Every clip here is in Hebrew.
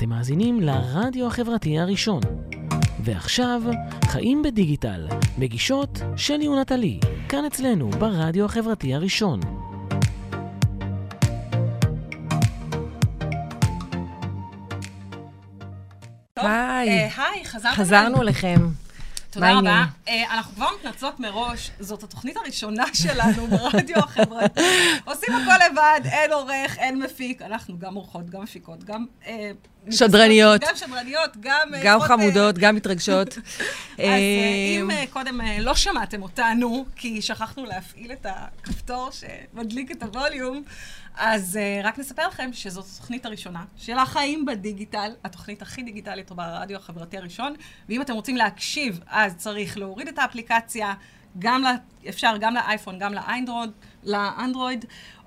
אתם מאזינים לרדיו החברתי הראשון. ועכשיו, חיים בדיגיטל, מגישות שלי ונטלי, כאן אצלנו ברדיו החברתי הראשון. טוב, היי. אה, היי, חזרנו. חזרנו אליכם. תודה רבה. אה, אנחנו כבר מתנצלות מראש, זאת התוכנית הראשונה שלנו ברדיו החברתי. עושים הכל לבד, אין עורך, אין מפיק. אנחנו גם עורכות, גם מפיקות, גם... אה, שדרניות. גם שדרניות, גם... אה, גם יכולות, אה, חמודות, גם מתרגשות. אז אה, אם קודם לא שמעתם אותנו, כי שכחנו להפעיל את הכפתור שמדליק את הווליום, אז רק נספר לכם שזאת התוכנית הראשונה של החיים בדיגיטל, התוכנית הכי דיגיטלית ברדיו החברתי הראשון, ואם אתם רוצים להקשיב, אז צריך להוריד את האפליקציה, גם ל... אפשר גם לאייפון, גם לאנדרואיד, לאנדרואיד,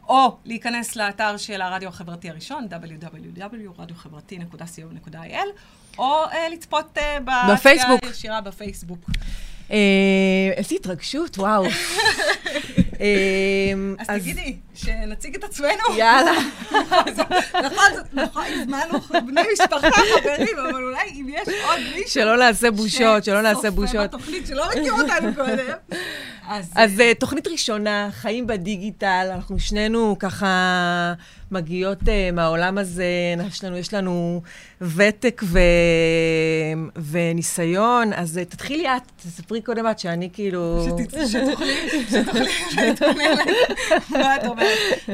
או להיכנס לאתר של הרדיו החברתי הראשון, www.radiохברתי.co.il, או אה, לצפות בצפייה בפייסבוק. הישירה בפייסבוק. אה, איזו התרגשות, וואו. אז תגידי, שנציג את עצמנו. יאללה. נכון, נכון, הזמנו בני משפחה, חברים, אבל אולי אם יש עוד מישהו... שלא נעשה בושות, שלא נעשה בושות. בתוכנית שלא מכיר אותנו קודם. אז אז אה, תוכנית ראשונה, חיים בדיגיטל, אנחנו שנינו ככה מגיעות אה, מהעולם הזה, יש לנו, ותק. וניסיון, אז אה, תתחילי את, תספרי קודם את, שאני כאילו... שת- שתוכלי, שתוכלי להתכונן מה את אומרת.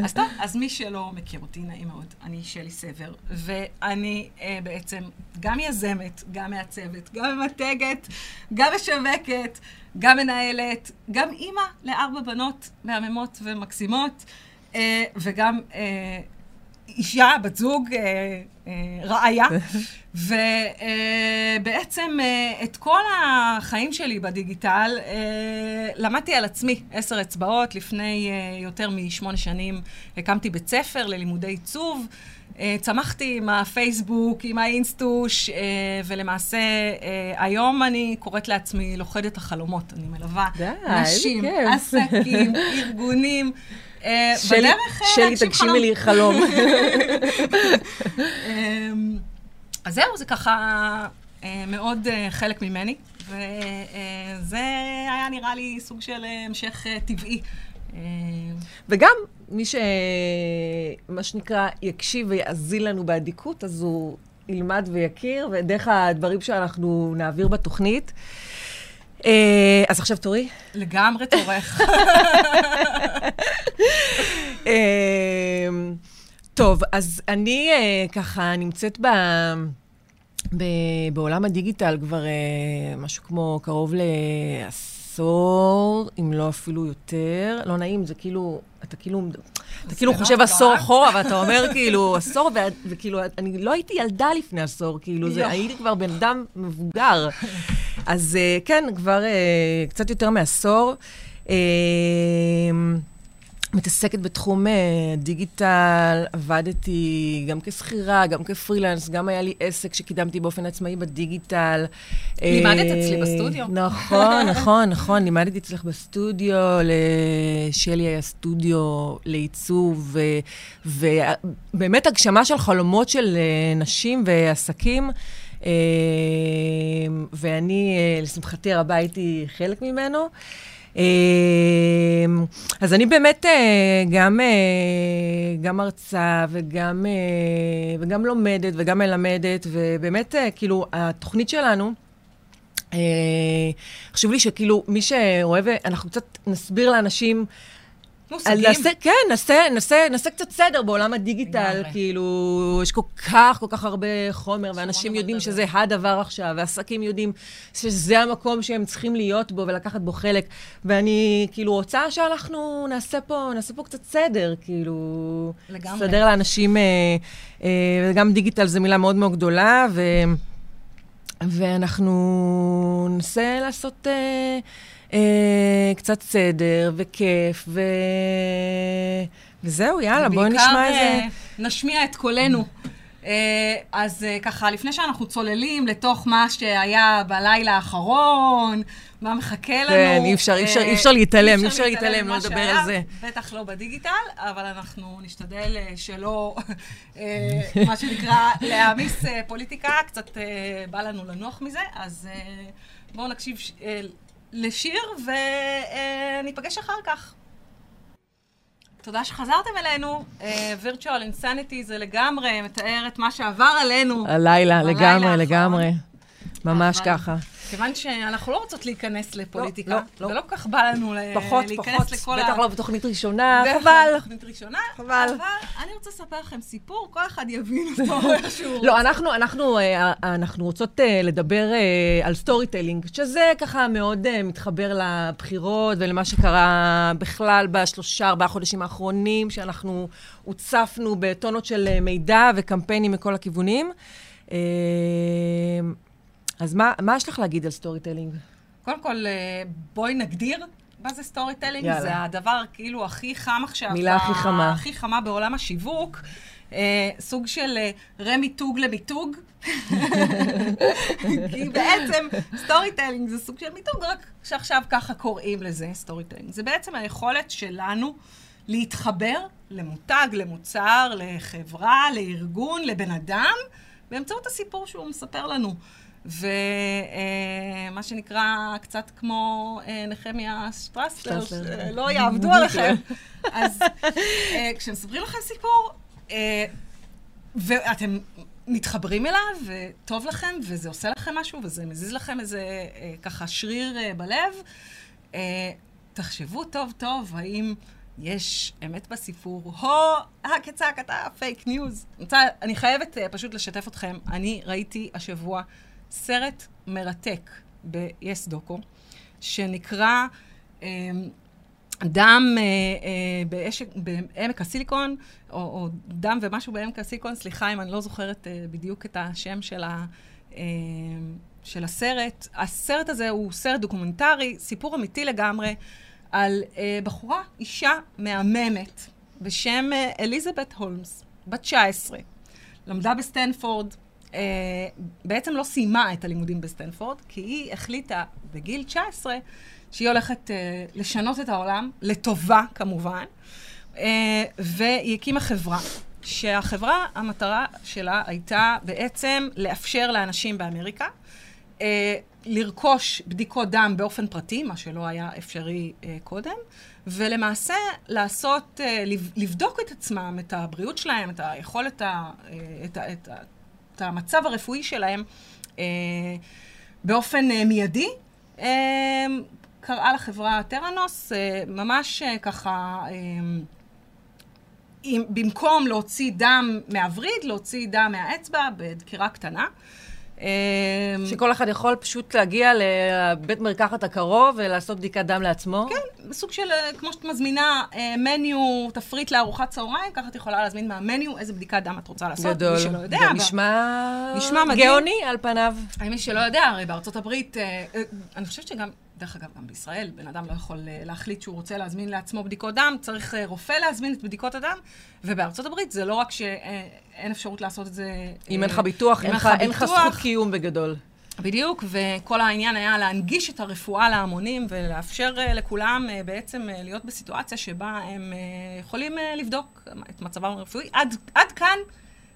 אז טוב, אז מי שלא מכיר אותי, נעים מאוד, אני שלי סבר, ואני אה, בעצם גם יזמת, גם מעצבת, גם ממתגת, גם משווקת, גם מנהלת, גם אימא לארבע בנות מהממות ומקסימות, אה, וגם אה, אישה, בת זוג, אה, אה, רעיה. ובעצם אה, את כל החיים שלי בדיגיטל אה, למדתי על עצמי עשר אצבעות. לפני אה, יותר משמונה שנים הקמתי בית ספר ללימודי עיצוב. אה, צמחתי עם הפייסבוק, עם האינסטוש, אה, ולמעשה אה, היום אני קוראת לעצמי לוכדת החלומות. אני מלווה די, נשים. עסקים, ארגונים. אה, בדרך, שלי. תגשימי לי חלום. אמ, אז זהו, זה ככה אה, מאוד אה, חלק ממני, וזה היה נראה לי סוג של המשך טבעי. וגם מי ש... מה שנקרא, יקשיב ויאזין לנו באדיקות, אז הוא ילמד ויכיר, ודרך הדברים שאנחנו נעביר בתוכנית. אז עכשיו תורי. לגמרי תורך. אה, טוב, אז אני אה, ככה נמצאת ב... ב... בעולם הדיגיטל כבר אה, משהו כמו קרוב לעשור, אם לא אפילו יותר. לא נעים, זה כאילו, אתה כאילו, אתה כאילו לא חושב עשור נורא. אחורה, ואתה אומר כאילו, עשור, וכאילו, אני לא הייתי ילדה לפני עשור, כאילו, זה, יואו. הייתי כבר בן אדם מבוגר. אז אה, כן, כבר קצת יותר מעשור. אה, מתעסקת בתחום אה, דיגיטל, עבדתי גם כשכירה, גם כפרילנס, גם היה לי עסק שקידמתי באופן עצמאי בדיגיטל. לימדת אה, אצלי בסטודיו. נכון, נכון, נכון, לימדתי אצלך בסטודיו, לשלי היה סטודיו לעיצוב, ובאמת הגשמה של חלומות של אה, נשים ועסקים. אה, ואני, אה, לשמחתי הרבה, הייתי חלק ממנו. אה, אז אני באמת אה, גם, אה, גם מרצה וגם, אה, וגם לומדת וגם מלמדת, ובאמת, כאילו, התוכנית שלנו, חשוב לי שכאילו, מי שרואה, ואנחנו קצת נסביר לאנשים מושגים. נעשה, כן, נעשה, נעשה, נעשה קצת סדר בעולם הדיגיטל, לגמרי. כאילו, יש כל כך, כל כך הרבה חומר, ואנשים יודעים. שזה הדבר עכשיו, ועסקים יודעים שזה המקום שהם צריכים להיות בו ולקחת בו חלק. ואני כאילו רוצה שאנחנו נעשה פה, נעשה פה קצת סדר, כאילו... לגמרי. לסדר לאנשים, אה, אה, וגם דיגיטל זו מילה מאוד מאוד גדולה, ו... ואנחנו ננסה לעשות אה, קצת סדר וכיף, ו... וזהו, יאללה, בואי נשמע איזה... אה, נשמיע את קולנו אה, אז אה, ככה, לפני שאנחנו צוללים לתוך מה שהיה בלילה האחרון, מה מחכה לנו. כן, אי אפשר, אי אפשר, אי אפשר להתעלם, אי אפשר להתעלם, לא לדבר על זה. בטח לא בדיגיטל, אבל אנחנו נשתדל שלא, מה שנקרא, להעמיס פוליטיקה, קצת בא לנו לנוח מזה, אז בואו נקשיב לשיר וניפגש אחר כך. תודה שחזרתם אלינו. Uh, virtual Insanity זה לגמרי מתאר את מה שעבר עלינו. הלילה, לגמרי, לגמרי. ממש ככה. כיוון שאנחנו לא רוצות להיכנס לפוליטיקה, לא, לא, ולא כל כך בא לנו פחות, להיכנס פחות, לכל ה... בטח לא בתוכנית ראשונה, חבל. בתוכנית ראשונה, חבל. אבל אני רוצה לספר לכם סיפור, כל אחד יבין אותו איכשהו. לא, אנחנו, אנחנו, אה, אנחנו רוצות אה, לדבר אה, על storytelling, שזה ככה מאוד מתחבר לבחירות ולמה שקרה בכלל בשלושה, ארבעה חודשים האחרונים, שאנחנו הוצפנו בטונות של מידע וקמפיינים מכל הכיוונים. אז מה, מה יש לך להגיד על storytelling? קודם כל, אה, בואי נגדיר מה זה storytelling. יאללה. זה הדבר כאילו הכי חם עכשיו. מילה הכי חמה. הכי חמה בעולם השיווק. אה, סוג של אה, רמיתוג למיתוג. כי בעצם storytelling זה סוג של מיתוג, רק שעכשיו ככה קוראים לזה storytelling. זה בעצם היכולת שלנו להתחבר למותג, למוצר, לחברה, לארגון, לבן אדם, באמצעות הסיפור שהוא מספר לנו. ומה שנקרא, קצת כמו אה, נחמיה שטרסלר, שלא יעבדו עליכם. אז אה, כשמספרים לכם סיפור, אה, ואתם מתחברים אליו, וטוב לכם, וזה עושה לכם משהו, וזה מזיז לכם איזה ככה שריר בלב, תחשבו טוב טוב, האם... יש אמת בסיפור, הכצעקתה, fake news. אני חייבת פשוט לשתף אתכם. אני ראיתי השבוע סרט מרתק ב-yes דוקו, שנקרא אה, דם אה, אה, בעמק הסיליקון, או, או דם ומשהו בעמק הסיליקון, סליחה אם אני לא זוכרת אה, בדיוק את השם של, ה, של הסרט. הסרט הזה הוא סרט דוקומנטרי, סיפור אמיתי לגמרי, על אה, בחורה, אישה מהממת, בשם אליזבת הולמס, בת 19. למדה בסטנפורד, אה, בעצם לא סיימה את הלימודים בסטנפורד, כי היא החליטה בגיל 19 שהיא הולכת אה, לשנות את העולם, לטובה כמובן, אה, והיא הקימה חברה. שהחברה, המטרה שלה הייתה בעצם לאפשר לאנשים באמריקה אה, לרכוש בדיקות דם באופן פרטי, מה שלא היה אפשרי אה, קודם, ולמעשה לעשות, אה, לבדוק את עצמם, את הבריאות שלהם, את היכולת, ה, אה, את, את, את, את המצב הרפואי שלהם אה, באופן אה, מיידי. אה, קראה לחברה טראנוס, ממש ככה, במקום להוציא דם מהווריד, להוציא דם מהאצבע בדקירה קטנה. אמ, שכל אחד יכול פשוט להגיע לבית מרקחת הקרוב ולעשות בדיקת דם לעצמו? כן, סוג של, אה, כמו שאת מזמינה מניו, אה, תפריט לארוחת צהריים, ככה את יכולה להזמין מהמניו איזה בדיקת דם את רוצה לעשות. גדול. מי שלא יודע. זה נשמע... נשמע מדהים. גאוני על פניו. מי שלא יודע, הרי בארצות הברית, אה, אני חושבת שגם... דרך אגב, גם בישראל, בן אדם לא יכול uh, להחליט שהוא רוצה להזמין לעצמו בדיקות דם, צריך uh, רופא להזמין את בדיקות הדם, ובארצות הברית זה לא רק שאין אפשרות לעשות את זה... אם אין לך ביטוח, אין לך זכות קיום בגדול. בדיוק, וכל העניין היה להנגיש את הרפואה להמונים ולאפשר לכולם בעצם להיות בסיטואציה שבה הם יכולים לבדוק את מצבם הרפואי. עד, עד כאן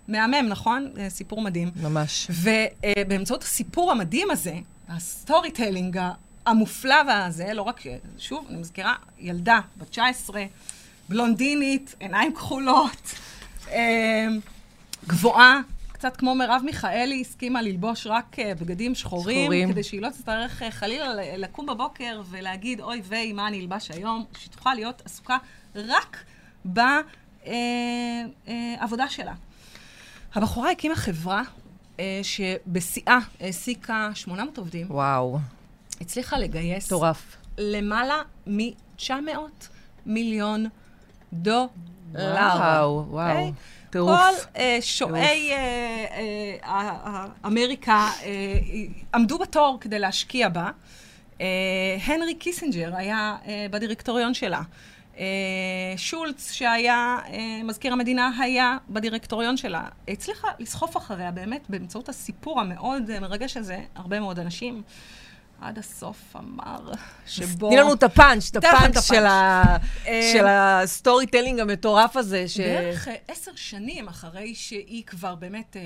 מהמם, נכון? סיפור מדהים. ממש. ובאמצעות הסיפור המדהים הזה, ה storytelling המופלא והזה, לא רק, שוב, אני מזכירה, ילדה בת 19, בלונדינית, עיניים כחולות, אה, גבוהה, קצת כמו מרב מיכאלי, הסכימה ללבוש רק אה, בגדים שחורים, שחורים, כדי שהיא לא תצטרך אה, חלילה לקום בבוקר ולהגיד, אוי ויי, מה אני אלבש היום, שהיא תוכל להיות עסוקה רק בעבודה שלה. הבחורה הקימה חברה שבשיאה העסיקה 800 עובדים. וואו. הצליחה לגייס... מטורף. למעלה מ-900 מיליון דולר. וואו, וואו. אוקיי? טירוף. כל אה, שועי אה, אה, אמריקה עמדו בתור כדי להשקיע בה. הנרי קיסינג'ר היה בדירקטוריון שלה. שולץ, שהיה מזכיר המדינה, היה בדירקטוריון שלה. הצליחה לסחוף אחריה באמת באמצעות הסיפור המאוד מרגש הזה, הרבה מאוד אנשים. עד הסוף אמר שבו... תני לנו את הפאנץ', את הפאנץ' של, ה... של ה storytelling המטורף הזה. ש... בערך עשר שנים אחרי שהיא כבר באמת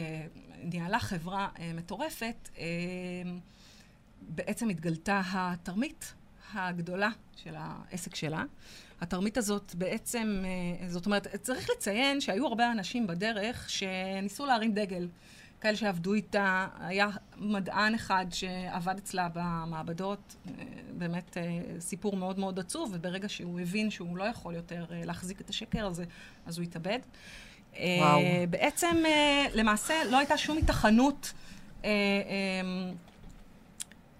ניהלה חברה מטורפת, בעצם התגלתה התרמית הגדולה של העסק שלה. התרמית הזאת בעצם, זאת אומרת, צריך לציין שהיו הרבה אנשים בדרך שניסו להרים דגל. כאלה שעבדו איתה, היה מדען אחד שעבד אצלה במעבדות, באמת סיפור מאוד מאוד עצוב, וברגע שהוא הבין שהוא לא יכול יותר להחזיק את השקר הזה, אז הוא התאבד. וואו. בעצם, למעשה, לא הייתה שום התכנות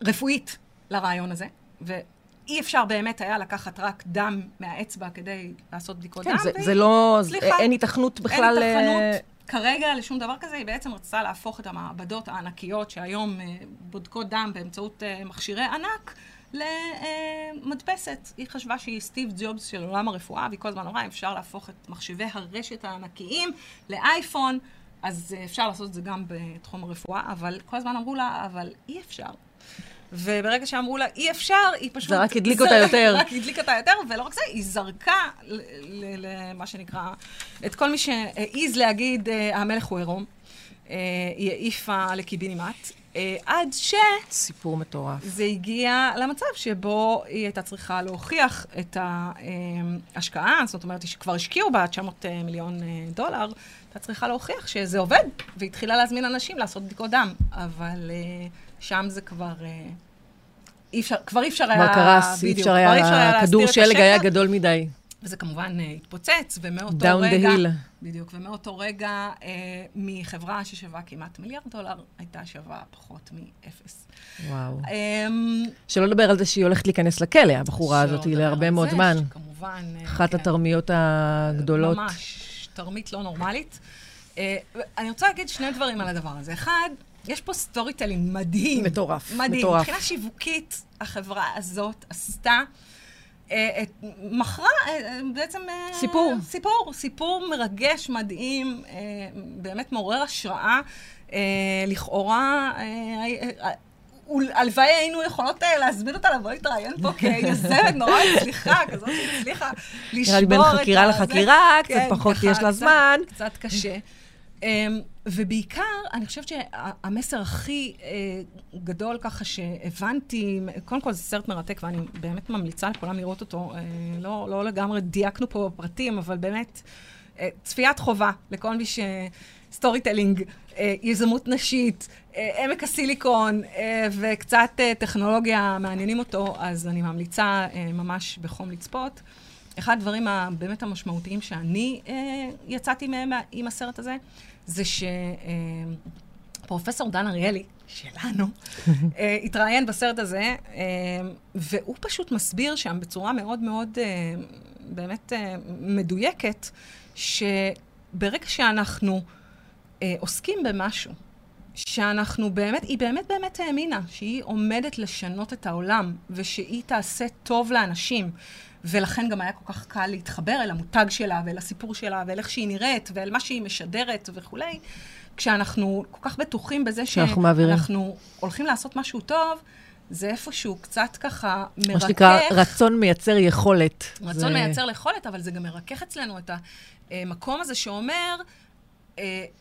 רפואית לרעיון הזה, ואי אפשר באמת היה לקחת רק דם מהאצבע כדי לעשות בדיקות כן, דם. זה, זה לא, סליחה, אין היתכנות בכלל... אין היתכנות. כרגע לשום דבר כזה, היא בעצם רצתה להפוך את המעבדות הענקיות שהיום בודקות דם באמצעות מכשירי ענק למדפסת. היא חשבה שהיא סטיב ג'ובס של עולם הרפואה, והיא כל הזמן אמרה, אפשר להפוך את מחשבי הרשת הענקיים לאייפון, אז אפשר לעשות את זה גם בתחום הרפואה, אבל כל הזמן אמרו לה, אבל אי אפשר. וברגע שאמרו לה, אי אפשר, היא פשוט... זה רק הדליק אותה יותר. רק הדליק אותה יותר, ולא רק זה, היא זרקה למה שנקרא, את כל מי שהעז להגיד, המלך הוא עירום. היא העיפה לקיבינימט, עד ש... סיפור מטורף. זה הגיע למצב שבו היא הייתה צריכה להוכיח את ההשקעה, זאת אומרת, שכבר השקיעו בה 900 מיליון דולר, הייתה צריכה להוכיח שזה עובד, והתחילה להזמין אנשים לעשות בדיקות דם, אבל... שם זה כבר... אי אפשר, כבר אי אפשר היה... כבר קרס, אי אפשר היה, הכדור שלג היה גדול מדי. וזה כמובן התפוצץ, ומאותו רגע... Down the hill. בדיוק, ומאותו רגע, אה, מחברה ששווה כמעט מיליארד דולר, הייתה שווה פחות מאפס. וואו. אה, שלא לדבר על זה שהיא הולכת להיכנס לכלא, הבחורה הזאת, להרבה מאוד זמן. כמובן. אחת כן. התרמיות הגדולות. ממש, תרמית לא נורמלית. אה, אני רוצה להגיד שני דברים על הדבר הזה. אחד, יש פה storytelling מדהים. מטורף, מדהים. מטורף. מבחינה שיווקית, החברה הזאת עשתה, אה, מכרה אה, בעצם... אה, סיפור. סיפור, סיפור מרגש, מדהים, אה, באמת מעורר השראה. אה, לכאורה, אה, אה, הלוואי היינו יכולות להזמין אותה לבוא להתראיין פה כיזמת נורא הצליחה, כזאת שהצליחה לשבור את ה... נראה לי בין חקירה לחקירה, קצת פחות יש לה זמן. קצת קשה. ובעיקר, אני חושבת שהמסר הכי גדול ככה שהבנתי, קודם כל זה סרט מרתק ואני באמת ממליצה לכולם לראות אותו. לא, לא לגמרי דייקנו פה בפרטים, אבל באמת, צפיית חובה לכל מי ש... storytelling, יזמות נשית, עמק הסיליקון וקצת טכנולוגיה מעניינים אותו, אז אני ממליצה ממש בחום לצפות. אחד הדברים הבאמת המשמעותיים שאני יצאתי מהם עם הסרט הזה, זה שפרופסור דן אריאלי, שלנו, התראיין בסרט הזה, והוא פשוט מסביר שם בצורה מאוד מאוד באמת מדויקת, שברגע שאנחנו עוסקים במשהו, שאנחנו באמת, היא באמת באמת האמינה שהיא עומדת לשנות את העולם, ושהיא תעשה טוב לאנשים. ולכן גם היה כל כך קל להתחבר אל המותג שלה, ואל הסיפור שלה, ואל איך שהיא נראית, ואל מה שהיא משדרת וכולי. כשאנחנו כל כך בטוחים בזה שאנחנו מעבירים. הולכים לעשות משהו טוב, זה איפשהו קצת ככה מרכך. מה שנקרא, רצון מייצר יכולת. רצון זה... מייצר יכולת, אבל זה גם מרכך אצלנו את המקום הזה שאומר,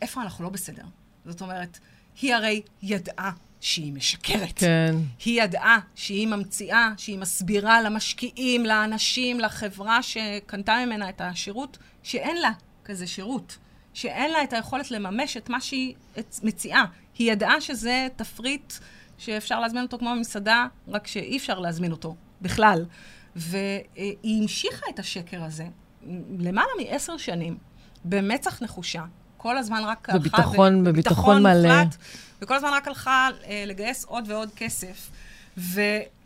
איפה אנחנו לא בסדר. זאת אומרת, היא הרי ידעה שהיא משקרת. כן. היא ידעה שהיא ממציאה, שהיא מסבירה למשקיעים, לאנשים, לחברה שקנתה ממנה את השירות, שאין לה כזה שירות. שאין לה את היכולת לממש את מה שהיא מציעה. היא ידעה שזה תפריט שאפשר להזמין אותו כמו במסעדה, רק שאי אפשר להזמין אותו בכלל. והיא המשיכה את השקר הזה למעלה מעשר שנים, במצח נחושה. כל הזמן רק הלכה... בביטחון, בביטחון מלא. מוחלט, וכל הזמן רק הלכה אה, לגייס עוד ועוד כסף. ולא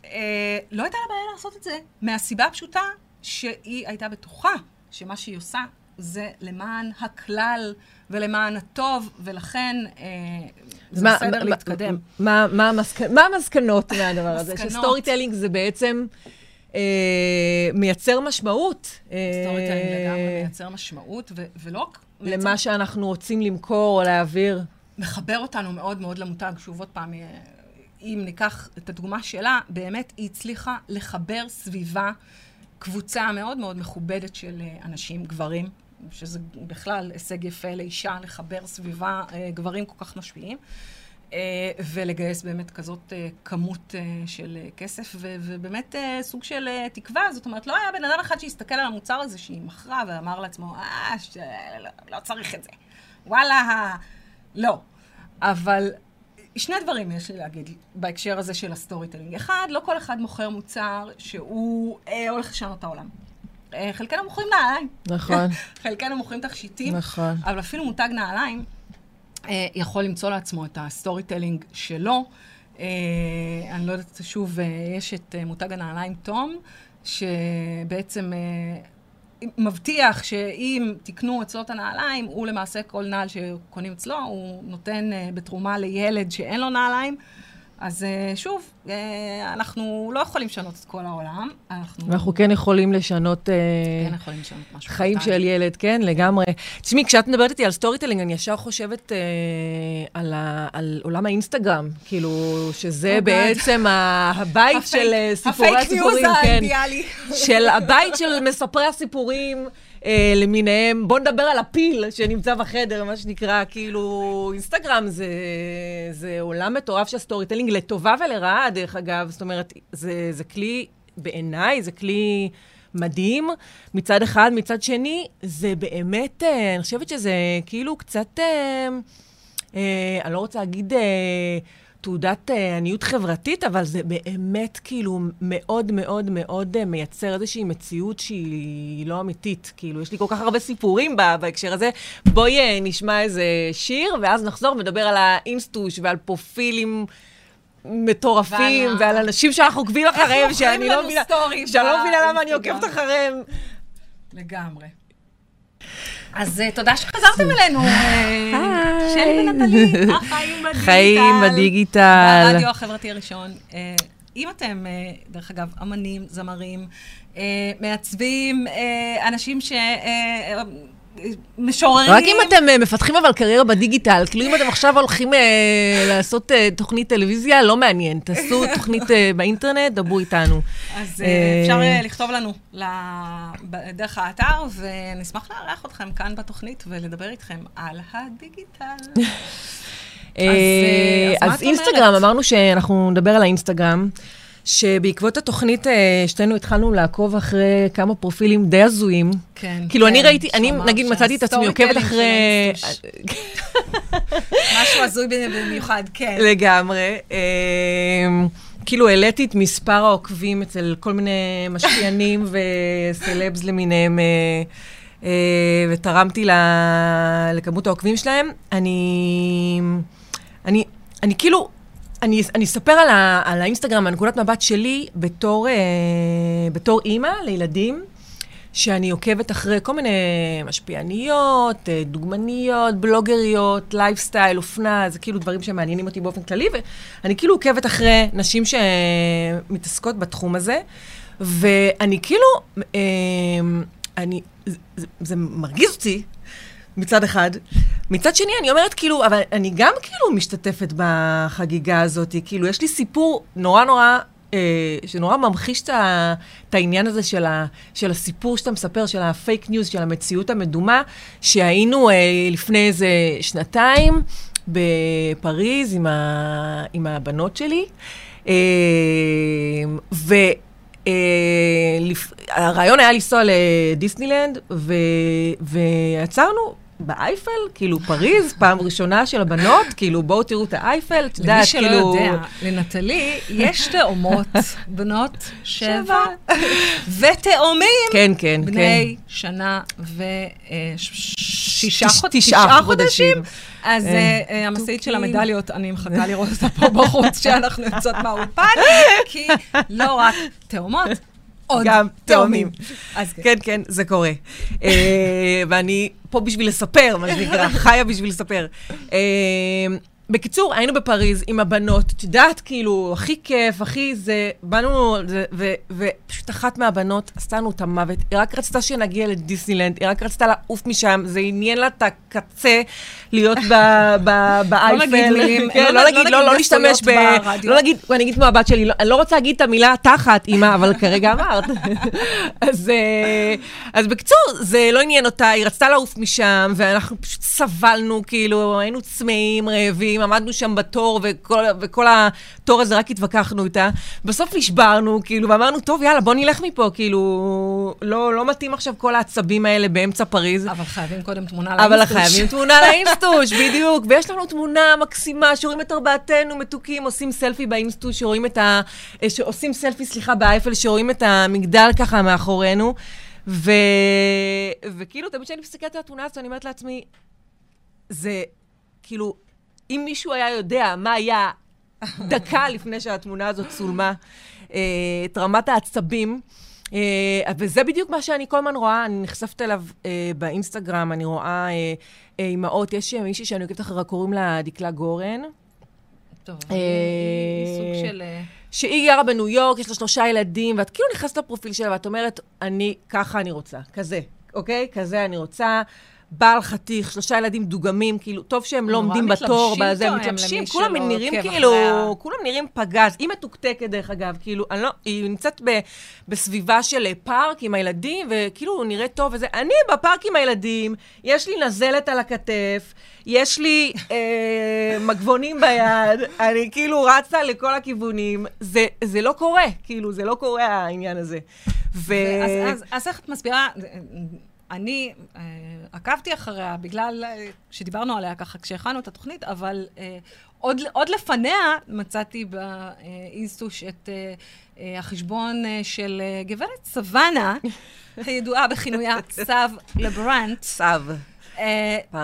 אה, לא הייתה לה בעיה לעשות את זה, מהסיבה הפשוטה שהיא הייתה בטוחה שמה שהיא עושה זה למען הכלל ולמען הטוב, ולכן אה, זה מה, בסדר מה, להתקדם. מה, מה, המסק... מה המסקנות מהדבר הזה? ש storytelling זה בעצם... אה, מייצר משמעות. storytelling לגמרי מייצר משמעות, ולא רק... למה שאנחנו רוצים למכור או להעביר. מחבר אותנו מאוד מאוד למותג. שוב, עוד פעם, אם ניקח את הדוגמה שלה, באמת היא הצליחה לחבר סביבה קבוצה מאוד מאוד מכובדת של אנשים, גברים, שזה בכלל הישג יפה לאישה, לחבר סביבה גברים כל כך משפיעים. ולגייס באמת כזאת כמות של כסף, ובאמת סוג של תקווה. זאת אומרת, לא היה בן אדם אחד שהסתכל על המוצר הזה שהיא מכרה ואמר לעצמו, אה, לא, לא צריך את זה. וואלה, לא. אבל שני דברים יש לי להגיד בהקשר הזה של ה storytelling. אחד, לא כל אחד מוכר מוצר שהוא אה, הולך לשנות את העולם. אה, חלקנו מוכרים נעליים. נכון. חלקנו מוכרים תכשיטים. נכון. אבל אפילו מותג נעליים אה, יכול למצוא לעצמו את ה storytelling שלו. אה, אני לא יודעת, שוב, אה, יש את אה, מותג הנעליים TOMS, שבעצם... אה, מבטיח שאם תקנו אצלו את הנעליים, הוא למעשה כל נעל שקונים אצלו, הוא נותן בתרומה לילד שאין לו נעליים. אז אה, שוב, אה, אנחנו לא יכולים לשנות את כל העולם. אנחנו, אנחנו כן יכולים לשנות... אה, כן יכולים לשנות משהו. חיים קטן. של ילד, כן, לגמרי. תשמעי, כשאת מדברת איתי על storytelling, אני ישר חושבת אה, על, ה, על עולם האינסטגרם, כאילו, שזה oh בעצם הבית של סיפורי הסיפורים. הפייק ניוז האידיאלי. של הבית של מספרי הסיפורים. אה, למיניהם. בואו נדבר על הפיל שנמצא בחדר, מה שנקרא, כאילו, אינסטגרם זה, זה עולם מטורף של storytelling, לטובה ולרעה, דרך אגב. זאת אומרת, זה, זה כלי, בעיניי, זה כלי... מדהים מצד אחד, מצד שני, זה באמת, אה, אני חושבת שזה כאילו קצת, אה, אה, אני לא רוצה להגיד... אה, תעודת אה, עניות חברתית, אבל זה באמת כאילו מאוד מאוד מאוד אה, מייצר איזושהי מציאות שהיא לא אמיתית. כאילו, יש לי כל כך הרבה סיפורים בהקשר הזה. בואי uh, נשמע איזה שיר, ואז נחזור ונדבר על האינסטוש ועל פרופילים. מטורפים, ועל, ועל אנשים שאנחנו עוקבים אחריהם, שאני לא מבינה, שאני לא מבינה למה אני עוקבת אחריהם. לגמרי. אז uh, תודה שחזרתם אלינו. שלי ונטלי, החיים בדיגיטל. חיים בדיגיטל. ברדיו החברתי הראשון. Uh, אם אתם, דרך אגב, אמנים, זמרים, מעצבים, אנשים ש... משוררים. רק אם אתם uh, מפתחים אבל קריירה בדיגיטל, כאילו אם אתם עכשיו הולכים uh, לעשות uh, תוכנית טלוויזיה, לא מעניין, תעשו תוכנית באינטרנט, דברו איתנו. אז אפשר לכתוב לנו דרך האתר, ונשמח לארח אתכם כאן בתוכנית ולדבר איתכם על הדיגיטל. אז, אז, אז אינסטגרם, אמרנו שאנחנו נדבר על האינסטגרם. שבעקבות התוכנית, אה, שתינו התחלנו לעקוב אחרי כמה פרופילים די הזויים. כן, כאילו, כן, אני ראיתי, אני נגיד מצאתי את עצמי עוקבת אחרי... משהו הזוי במיוחד, כן. לגמרי. אמ, כאילו, העליתי את מספר העוקבים אצל כל מיני משפיענים וסלבס למיניהם. אה, אה, ותרמתי לכמות העוקבים שלהם. אני, אני, אני כאילו, אני, אני אספר על, ה, על האינסטגרם, הנקודת מבט שלי בתור, אה, בתור אימא לילדים, שאני עוקבת אחרי כל מיני משפיעניות, אה, דוגמניות, בלוגריות, לייפסטייל, אופנה, זה כאילו דברים שמעניינים אותי באופן כללי, ואני כאילו עוקבת אחרי נשים שמתעסקות בתחום הזה, ואני כאילו, אה, אני, זה, זה מרגיז אותי. מצד אחד. מצד שני, אני אומרת, כאילו, אבל אני גם כאילו משתתפת בחגיגה הזאת. כאילו, יש לי סיפור נורא נורא, אה, שנורא ממחיש את העניין הזה של, ה, של הסיפור שאתה מספר, של הפייק ניוז, של המציאות המדומה, שהיינו אה, לפני איזה שנתיים בפריז עם, ה, עם הבנות שלי. אה, ו... Uh, לפ... הרעיון היה לנסוע לדיסנילנד, ו... ועצרנו באייפל, כאילו פריז, פעם ראשונה של הבנות, כאילו בואו תראו את האייפל, את יודעת, כאילו... למי שלא יודע, לנטלי יש תאומות, בנות שבע, ותאומים, כן, כן, בני כן. שנה ושישה חודשים. אז uh, המשאית של המדליות, אני מחכה לראות אותה פה בחוץ, כשאנחנו יוצאות מהאולפן, כי לא רק תאומות, עוד גם תאומים. אז כן. כן, כן, זה קורה. ואני פה בשביל לספר, מה שנקרא, חיה בשביל לספר. בקיצור, היינו בפריז עם הבנות, את יודעת, כאילו, הכי כיף, הכי זה, באנו, זה, ו, ופשוט אחת מהבנות עשתה לנו את המוות, היא רק רצתה שנגיע לדיסנילנד, היא רק רצתה לעוף משם, זה עניין לה את הקצה להיות. לא נגיד מילים, כן, לא נגיד, לא, לא להשתמש ב... לא נגיד, אני אגיד כמו הבת שלי, לא, אני לא רוצה להגיד את המילה תחת, אימא, אבל כרגע אמרת. אה, אז בקיצור, זה לא עניין אותה, היא רצתה לעוף משם, ואנחנו פשוט סבלנו, כאילו, היינו צמאים, רעבים. עמדנו שם בתור, וכל, וכל התור הזה, רק התווכחנו איתה. בסוף נשברנו, כאילו, ואמרנו, טוב, יאללה, בוא נלך מפה, כאילו, לא, לא מתאים עכשיו כל העצבים האלה באמצע פריז. אבל חייבים קודם תמונה לאינסטוש. אבל חייבים תמונה לאינסטוש, בדיוק. ויש לנו תמונה מקסימה, שרואים את ארבעתנו מתוקים, עושים סלפי באינסטוש, שרואים את ה... שעושים סלפי, סליחה, באייפל, שרואים את המגדל ככה מאחורינו. ו... וכאילו, תמיד כשאני מסתכלת על התמונה הזאת, אני אומרת לעצמי, זה, כאילו, אם מישהו היה יודע מה היה דקה לפני שהתמונה הזאת צולמה, אה, את רמת העצבים, אה, וזה בדיוק מה שאני כל הזמן רואה, אני נחשפת אליו אה, באינסטגרם, אני רואה אימהות, יש מישהי שאני עוקבת אחריה, קוראים לה דקלה גורן. טוב, סוג של... שהיא גרה בניו יורק, יש לה שלושה ילדים, ואת כאילו נכנסת לפרופיל שלה ואת אומרת, אני, ככה אני רוצה, כזה, אוקיי? כזה אני רוצה. בעל חתיך, שלושה ילדים דוגמים, כאילו, טוב שהם לא עומדים בתור, בזה, הם מתלבשים, כולם נראים כאילו, כולם נראים פגז. היא מתוקתקת, דרך אגב, כאילו, אני לא, היא נמצאת ב, בסביבה של פארק עם הילדים, וכאילו, הוא נראה טוב וזה. אני בפארק עם הילדים, יש לי נזלת על הכתף, יש לי אה, מגבונים ביד, אני כאילו רצה לכל הכיוונים. זה, זה לא קורה, כאילו, זה לא קורה העניין הזה. ו... אז, אז, אז איך את מסבירה... אני אה, עקבתי אחריה בגלל אה, שדיברנו עליה ככה כשהכנו את התוכנית, אבל אה, עוד, עוד לפניה מצאתי באינסטוש את אה, אה, החשבון אה, של אה, גברת סוואנה, הידועה בכינויה סב לברנט. סב.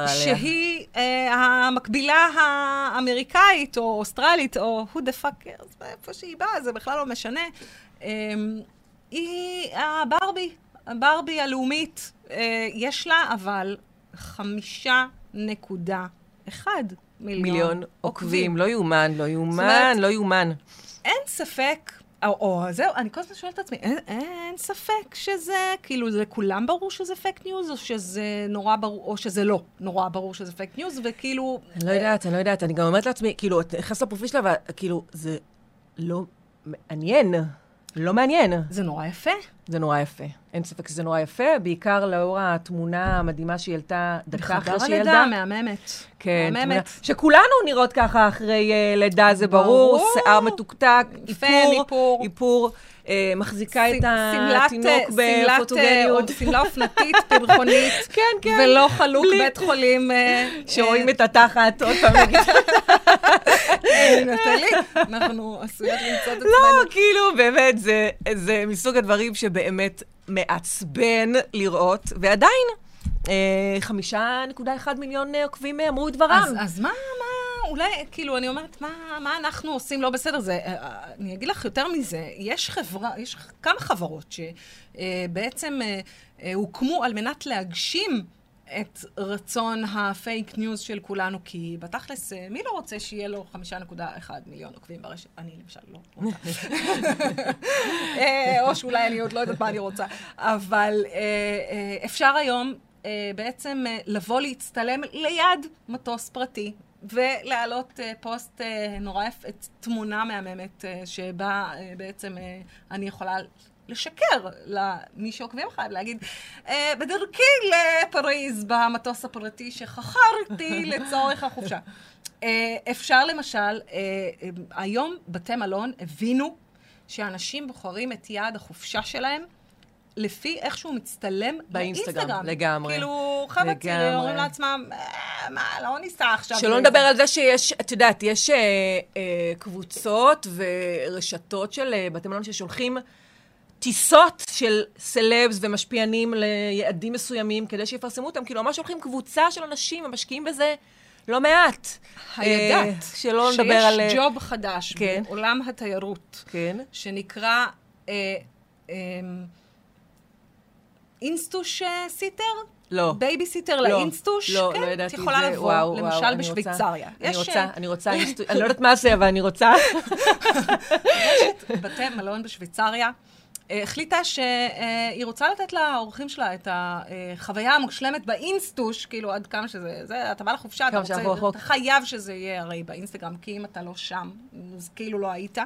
שהיא אה, המקבילה האמריקאית או אוסטרלית, או who the fuck, איפה שהיא באה, זה בכלל לא משנה. היא הברבי, הברבי הלאומית יש לה אבל חמישה נקודה אחד מיליון, מיליון עוקבים. לא יאומן, לא יאומן, לא יאומן. אין ספק, או, או זהו, אני כל הזמן שואלת את עצמי, אין, אין ספק שזה, כאילו, זה לכולם ברור שזה פייק ניוז, או שזה נורא ברור, או שזה לא נורא ברור שזה פייק ניוז, וכאילו... אני לא יודעת, אני לא יודעת, אני גם אומרת לעצמי, כאילו, את נכנסת לפרופיל שלה, וכאילו, זה לא מעניין. לא מעניין. זה נורא יפה. זה נורא יפה. אין ספק שזה נורא יפה, בעיקר לאור התמונה המדהימה שהיא העלתה דקה אחרי שהיא ילדה. בחדר הלידה, מהממת. כן, מהממת. תמונה, שכולנו נראות ככה אחרי uh, לידה, זה ברור. ברור. שיער מתוקתק, איפור. איפור. איפור. אה, מחזיקה את התינוק בפוטוגניות. שמלה אופנתית, פרחונית. כן, כן. ולא חלוק בית חולים. אה, שרואים את התחת, עוד פעם. נטלי, אנחנו עשויות למצוא את עצמנו. לא, כאילו, באמת, זה מסוג הדברים שבאמת מעצבן לראות, ועדיין, חמישה נקודה אחד מיליון עוקבים אמרו את דברם. אז מה, מה... אולי, כאילו, אני אומרת, מה, מה אנחנו עושים לא בסדר? זה, אה, אה, אני אגיד לך יותר מזה, יש חברה, יש כמה חברות שבעצם אה, הוקמו על מנת להגשים את רצון הפייק ניוז של כולנו, כי בתכלס, מי לא רוצה שיהיה לו חמישה נקודה אחד מיליון עוקבים ברשת? אני למשל לא רוצה. או שאולי אני עוד לא יודעת מה אני רוצה. אבל אפשר היום בעצם לבוא להצטלם ליד מטוס פרטי, ולהעלות uh, פוסט uh, נורא יפה, תמונה מהממת, uh, שבה uh, בעצם uh, אני יכולה לשקר למי שעוקבים אחריי, להגיד, uh, בדרכי לפריז במטוס הפרטי שחכרתי לצורך החופשה. Uh, אפשר למשל, uh, היום בתי מלון הבינו שאנשים בוחרים את יעד החופשה שלהם לפי איך שהוא מצטלם באינסטגרם. באינסטגרם, לגמרי. כאילו, חבר'ה צעירים אומרים לעצמם, אה, מה, לא ניסע עכשיו. שלא נדבר על זה שיש, את יודעת, יש אה, אה, קבוצות ורשתות של אה, בתי מלון ששולחים טיסות של סלבס ומשפיענים ליעדים מסוימים כדי שיפרסמו אותם. כאילו, ממש שולחים קבוצה של אנשים ומשקיעים בזה. לא מעט. הידעת, אה, שלא נדבר על... שיש job חדש כן. בעולם התיירות, כן. שנקרא אה, אה, אינסטוש sitter? לא. בייביסיטר לא, לאינסטוש, לא, כן, לא את ידעתי את יכולה זה. לבוא, וואו, וואו, למשל בשוויצריה. אני רוצה, אה, אני רוצה, אני לא יודעת מה זה, אבל אני רוצה. בתי מלון בשוויצריה, אה, החליטה שהיא רוצה לתת לאורחים שלה את החוויה המושלמת באינסטוש, כאילו עד כמה שזה, זה, אתה בא לחופשה, אתה רוצה, רחוק. אתה חייב שזה יהיה הרי באינסטגרם, כי אם אתה לא שם, אז כאילו לא היית.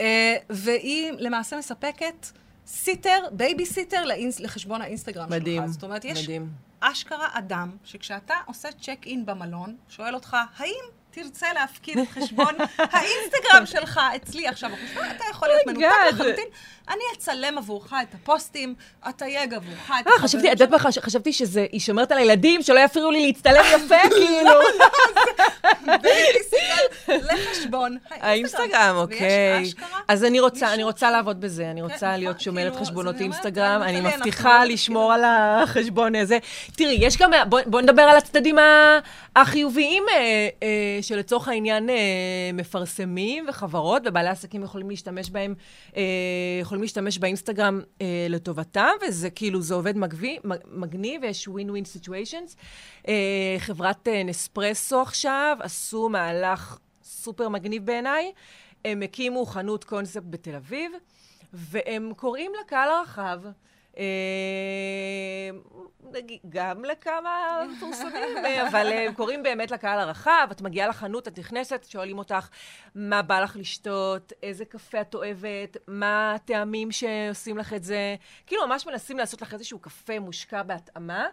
אה, והיא למעשה מספקת sitter, בייביסיטר לאינס, לחשבון האינסטגרם מדהים, שלך. זאת אומרת, יש מדהים. אשכרה אדם, שכשאתה עושה צ'ק אין במלון, שואל אותך, האם תרצה להפקיד את חשבון האינסטגרם שלך אצלי עכשיו? אתה יכול להיות Oh מנותק. לחלוטין. אני אצלם עבורך את הפוסטים, אתייג עבורך את אה, חשבתי, את יודעת מה, חש- חשבתי שזה, היא שומרת על הילדים, שלא יפריעו לי להצטלם יפה, כאילו. בייביסיטר לחשבון האינסטגרם, אוקיי. אז אני רוצה, אני רוצה לעבוד בזה, אני כן, רוצה נכון, להיות שומרת כאילו, חשבונות אינסטגרם, אני מבטיחה לשמור על החשבון הזה. תראי, יש גם, בוא- בוא נדבר על הצדדים החיוביים, אה, אה, שלצורך העניין אה, מפרסמים וחברות ובעלי עסקים יכולים להשתמש בהם, אה, יכולים להשתמש באינסטגרם אה, לטובתם, וזה כאילו, זה עובד מגבי- מגניב, ויש ווין ווין סיטואשנס. חברת אה, נספרסו עכשיו עשו מהלך סופר מגניב בעיניי. הם הקימו חנות קונספט בתל אביב, והם קוראים לקהל הרחב, גם לכמה מפורסמים, אה, אבל הם קוראים באמת לקהל הרחב. את מגיעה לחנות, את נכנסת, שואלים אותך מה בא לך לשתות, איזה קפה את אוהבת, מה הטעמים שעושים לך את זה. כאילו, ממש מנסים לעשות לך איזשהו קפה מושקע בהתאמה,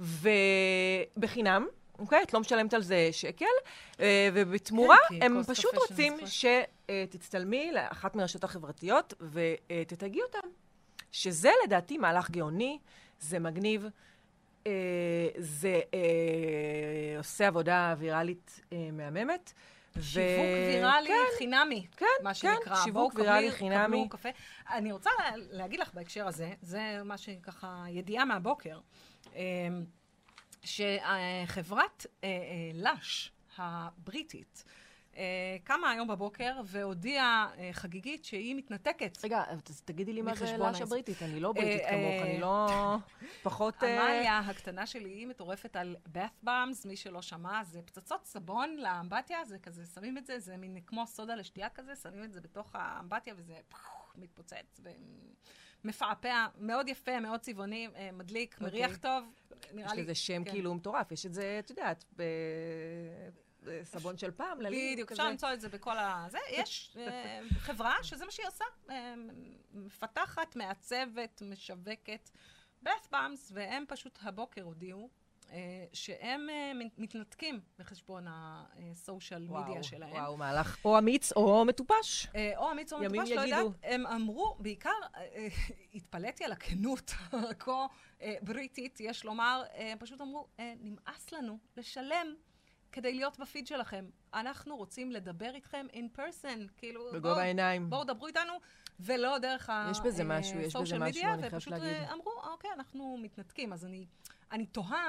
ובחינם. אוקיי? את לא משלמת על זה שקל, אה, ובתמורה כן, כי הם פשוט רוצים שתצטלמי לאחת מהרשתות החברתיות ותתייגי אותם. שזה לדעתי מהלך גאוני, זה מגניב, אה, זה אה, עושה עבודה ויראלית אה, מהממת. שיווק ויראלי כן, חינמי, כן, מה כן, שנקרא. שיווק בואו ויראלי קבלו- חינמי. קבלו קפה. אני רוצה לה- להגיד לך בהקשר הזה, זה מה שככה, ידיעה מהבוקר, אה, שחברת אה, אה, לאש הבריטית קמה היום בבוקר והודיעה אה, חגיגית שהיא מתנתקת. רגע, תגידי לי מה זה לאש. הבריטית, אני לא בריטית אה, כמוך, אה, אני לא פחות... אה, עמליה הקטנה שלי היא מטורפת על bath bombs, מי שלא שמע, זה פצצות סבון לאמבטיה, זה כזה, שמים את זה, זה מין כמו סודה לשתייה כזה, שמים את זה בתוך האמבטיה וזה מתפוצץ ומפעפע, מאוד יפה, מאוד צבעוני, אה, מדליק, אוקיי. מריח טוב, נראה יש. לזה שם כן. כאילו מטורף, יש את זה, את יודעת, בסבון של פעם, ללי, בדיוק. אפשר למצוא את זה בכל ה... זה, יש אה, חברה שזה מה שהיא עושה, אה, מפתחת, מעצבת, משווקת bath bombs, והם פשוט הבוקר הודיעו אה, שהם אה, מתנתקים בחשבון הסושיאל מדיה שלהם. וואו, מהלך או אמיץ או מטופש. אה, או אמיץ או מטופש, לא יגידו. יודעת, הם אמרו, בעיקר, אה, אה, התפלאתי על הכנות הכה אה, בריטית, יש לומר, אה, הם פשוט אמרו, אה, נמאס לנו לשלם כדי להיות בפיד שלכם. אנחנו רוצים לדבר איתכם in person, כאילו, בגובה העיניים. בואו דברו איתנו, ולא דרך ה... יש בזה משהו, יש בזה משהו, אני חייבת ופשוט להגיד. אה, אמרו, אוקיי, אנחנו מתנתקים. אז אני, אני תוהה,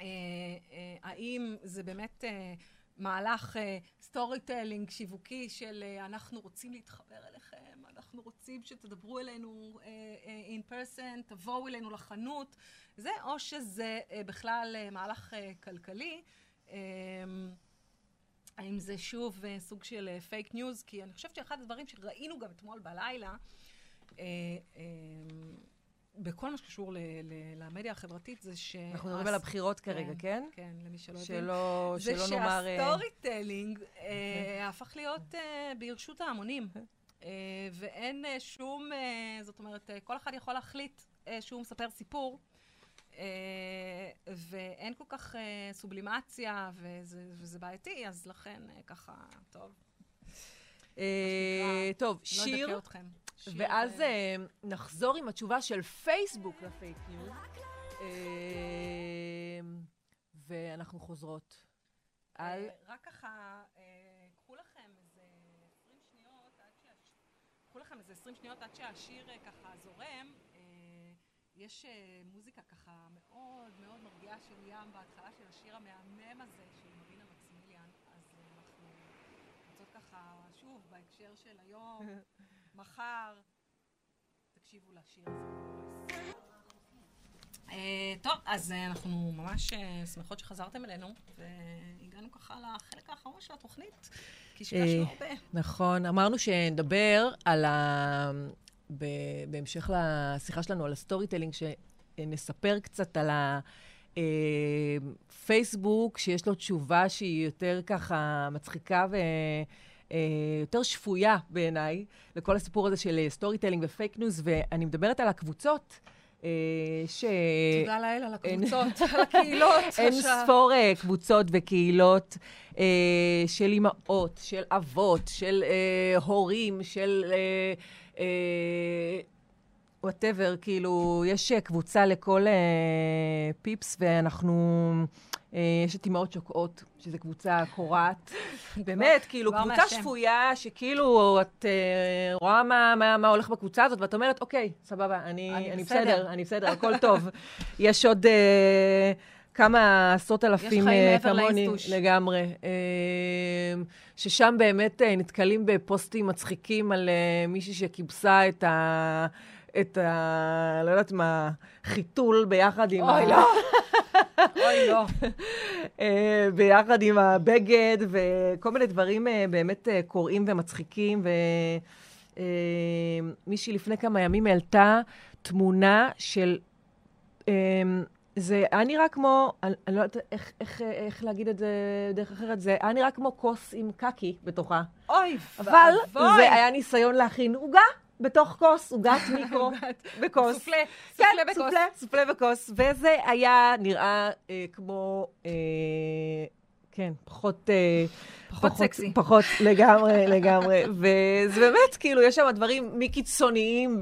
אה, אה, האם זה באמת אה, מהלך storytelling שיווקי של אה, אנחנו רוצים להתחבר אליכם, אנחנו רוצים שתדברו אלינו in uh, person, תבואו אלינו לחנות, זה, או שזה אה, בכלל אה, מהלך אה, כלכלי. אה, האם זה שוב אה, סוג של פייק ניוז? כי אני חושבת שאחד הדברים שראינו גם אתמול בלילה, אה, אה, בכל מה שקשור ל- ל- למדיה החברתית, זה ש... אנחנו מדברים על הבחירות כרגע, כן? כן, למי שלא יודע. שלא זה שלא נאמר... אה, שהסטורי טלינג אה, הפך להיות אה, ברשות ההמונים. אה, ואין אה, שום, אה, זאת אומרת, אה, כל אחד יכול להחליט אה, שהוא מספר סיפור, אה, ואין כל כך אה, סובלימציה, וזה, וזה בעייתי, אז לכן אה, ככה, טוב, אה, טוב, לא שיר, ואז אה, אה, נחזור עם התשובה של פייסבוק לפייק ניוז. אה, ואנחנו חוזרות על... אה, רק ככה, אה, קחו לכם איזה 20 שניות עד שהש... קחו לכם איזה 20 שניות עד שהשיר אה, ככה זורם. אה, יש אה, מוזיקה ככה מאוד מאוד מרגיעה של ים בהתחלה של השיר המהמם הזה של מרינה מקסימיליאן. אז אה, אנחנו רוצות ככה, שוב, בהקשר של היום, מחר, תקשיבו לשיר הזה. טוב, אז אנחנו ממש שמחות שחזרתם אלינו, והגענו ככה לחלק האחרון של התוכנית, כי שקשנו הרבה. נכון, אמרנו שנדבר על ה... בהמשך לשיחה שלנו על ה storytelling, שנספר קצת על ה... פייסבוק, שיש לו תשובה שהיא יותר ככה מצחיקה ויותר שפויה בעיניי, לכל הסיפור הזה של storytelling ופייק ניוז, ואני מדברת על הקבוצות. ש... תודה לאל על הקבוצות, על הקהילות. אין ספור קבוצות וקהילות של אימהות, של אבות, של הורים, של whatever, כאילו, יש קבוצה לכל פיפס, ואנחנו... יש את אימהות שוקעות, שזו קבוצה קורעת. באמת, כאילו, קבוצה שפויה, שכאילו, את רואה מה הולך בקבוצה הזאת, ואת אומרת, אוקיי, סבבה, אני בסדר, אני בסדר, הכל טוב. יש עוד... כמה עשרות אלפים כמוני לגמרי, ששם באמת נתקלים בפוסטים מצחיקים על מישהי שכיבסה את ה... את ה... לא יודעת מה, חיתול ביחד עם אוי, לא. אוי, לא. ביחד עם הבגד, וכל מיני דברים באמת קוראים ומצחיקים. ומישהי לפני כמה ימים העלתה תמונה של... זה היה נראה כמו, אני, אני לא יודעת איך, איך, איך להגיד את זה דרך אחרת, זה היה נראה כמו כוס עם קקי בתוכה. אוי, אבל ואבוי. זה היה ניסיון להכין עוגה. בתוך כוס, עוגת מיקרו, בכוס. סופלה, כן, סופלה בכוס. סופלה, סופלה בכוס. וזה היה נראה אה, כמו, אה, כן, פחות... אה, פחות סקסי. פחות, לגמרי, לגמרי. וזה באמת, כאילו, יש שם דברים מקיצוניים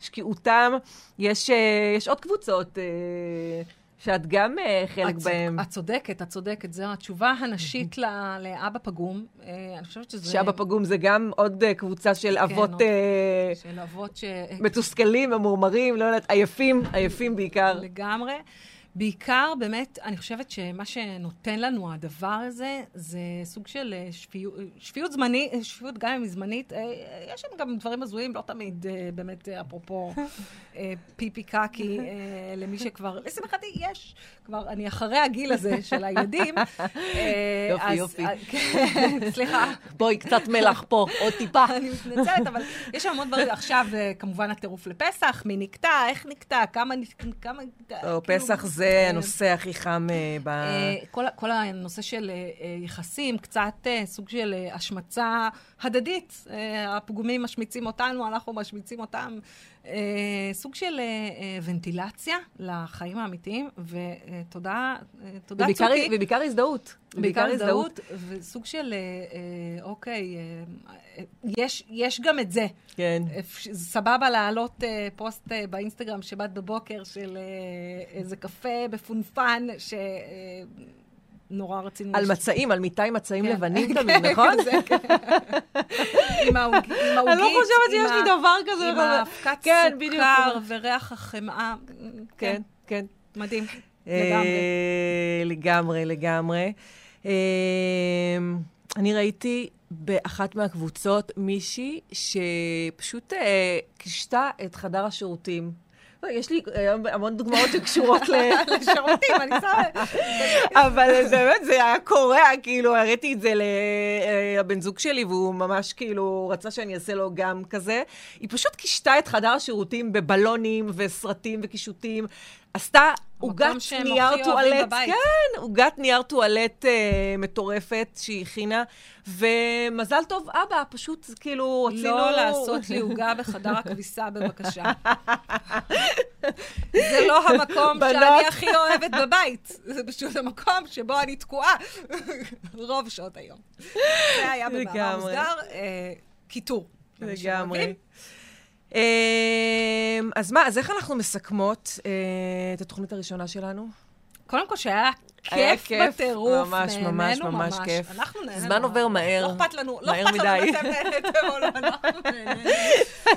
בשקיעותם. יש, אה, יש עוד קבוצות. אה, שאת גם uh, חלק בהם. את צודקת, את צודקת. זו התשובה הנשית לאבא פגום. אני חושבת שזה... שאבא פגום זה גם עוד קבוצה של כן, אבות... עוד... Uh, של אבות ש... מתוסכלים, ממורמרים, לא יודעת, עייפים, עייפים בעיקר. לגמרי. בעיקר, באמת, אני חושבת שמה שנותן לנו הדבר הזה, זה סוג של שפיות, שפיות זמנית, שפיות גם אם היא זמנית. יש שם גם דברים הזויים, לא תמיד, באמת, אפרופו פיפי קקי, למי שכבר, לשמחתי, יש, כבר, אני אחרי הגיל הזה של הילדים. יופי, יופי. כן, סליחה. בואי, קצת מלח פה, עוד טיפה. אני מתנצלת, אבל יש שם המון דברים. עכשיו, כמובן, הטירוף לפסח, מי נקטע, איך נקטע, כמה נקטע. פסח זה... זה הנושא הכי חם ב... כל הנושא של יחסים, קצת סוג של השמצה הדדית. הפגומים משמיצים אותנו, אנחנו משמיצים אותם. סוג של ונטילציה לחיים האמיתיים, ותודה, תודה צוקי. ובעיקר הזדהות. בעיקר הזדהות, וסוג של, אוקיי, יש, יש גם את זה. כן. סבבה להעלות פוסט באינסטגרם שבת בבוקר של איזה קפה בפונפן, ש... נורא רצינו... על מצעים, על מיטה עם מצעים לבנים תמיד, נכון? עם העוגית, אני לא חושבת שיש לי דבר כזה. עם האבקת סוכר וריח החמאה. כן, כן. מדהים, לגמרי. לגמרי, לגמרי. אני ראיתי באחת מהקבוצות מישהי שפשוט קישתה את חדר השירותים. יש לי המון דוגמאות שקשורות לשירותים, אני שמה... אבל באמת, זה היה קורע, כאילו, הראיתי את זה לבן זוג שלי, והוא ממש כאילו רצה שאני אעשה לו גם כזה. היא פשוט קישתה את חדר השירותים בבלונים וסרטים וקישוטים. עשתה עוגת נייר טואלט, כן, עוגת נייר טואלט אה, מטורפת שהיא הכינה, ומזל טוב, אבא, פשוט כאילו רצינו... לא לעשות לי עוגה בחדר הכביסה, בבקשה. זה לא המקום בנות... שאני הכי אוהבת בבית, זה פשוט המקום שבו אני תקועה רוב שעות היום. זה היה במאמר מוסגר, אה, קיטור. לגמרי. אז מה, אז איך אנחנו מסכמות את התוכנית הראשונה שלנו? קודם כל שהיה כיף בטירוף, ממש, ממש, ממש כיף. אנחנו נהנינו. זמן עובר מהר, לא אכפת לנו, לא אכפת לנו אם אתם נהניתם או לא, אנחנו נהנינו.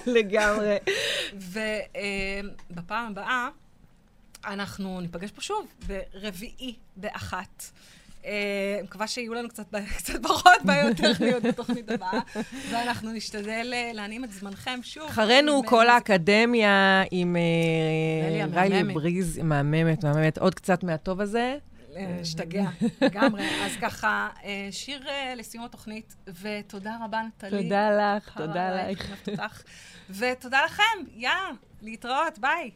לגמרי. ובפעם הבאה, אנחנו ניפגש פה שוב, ברביעי באחת. אה, מקווה שיהיו לנו קצת, קצת פחות בעיות טכניות בתוכנית הבאה, ואנחנו נשתדל אה, להנעים את זמנכם שוב. אחרינו כל האקדמיה עם ריילי בריז, מהממת, מהממת, עוד קצת מהטוב הזה. השתגע, לגמרי. אז ככה, שיר לסיום התוכנית, ותודה רבה, נטלי. תודה לך, תודה לך. ותודה לכם, יא, להתראות, ביי.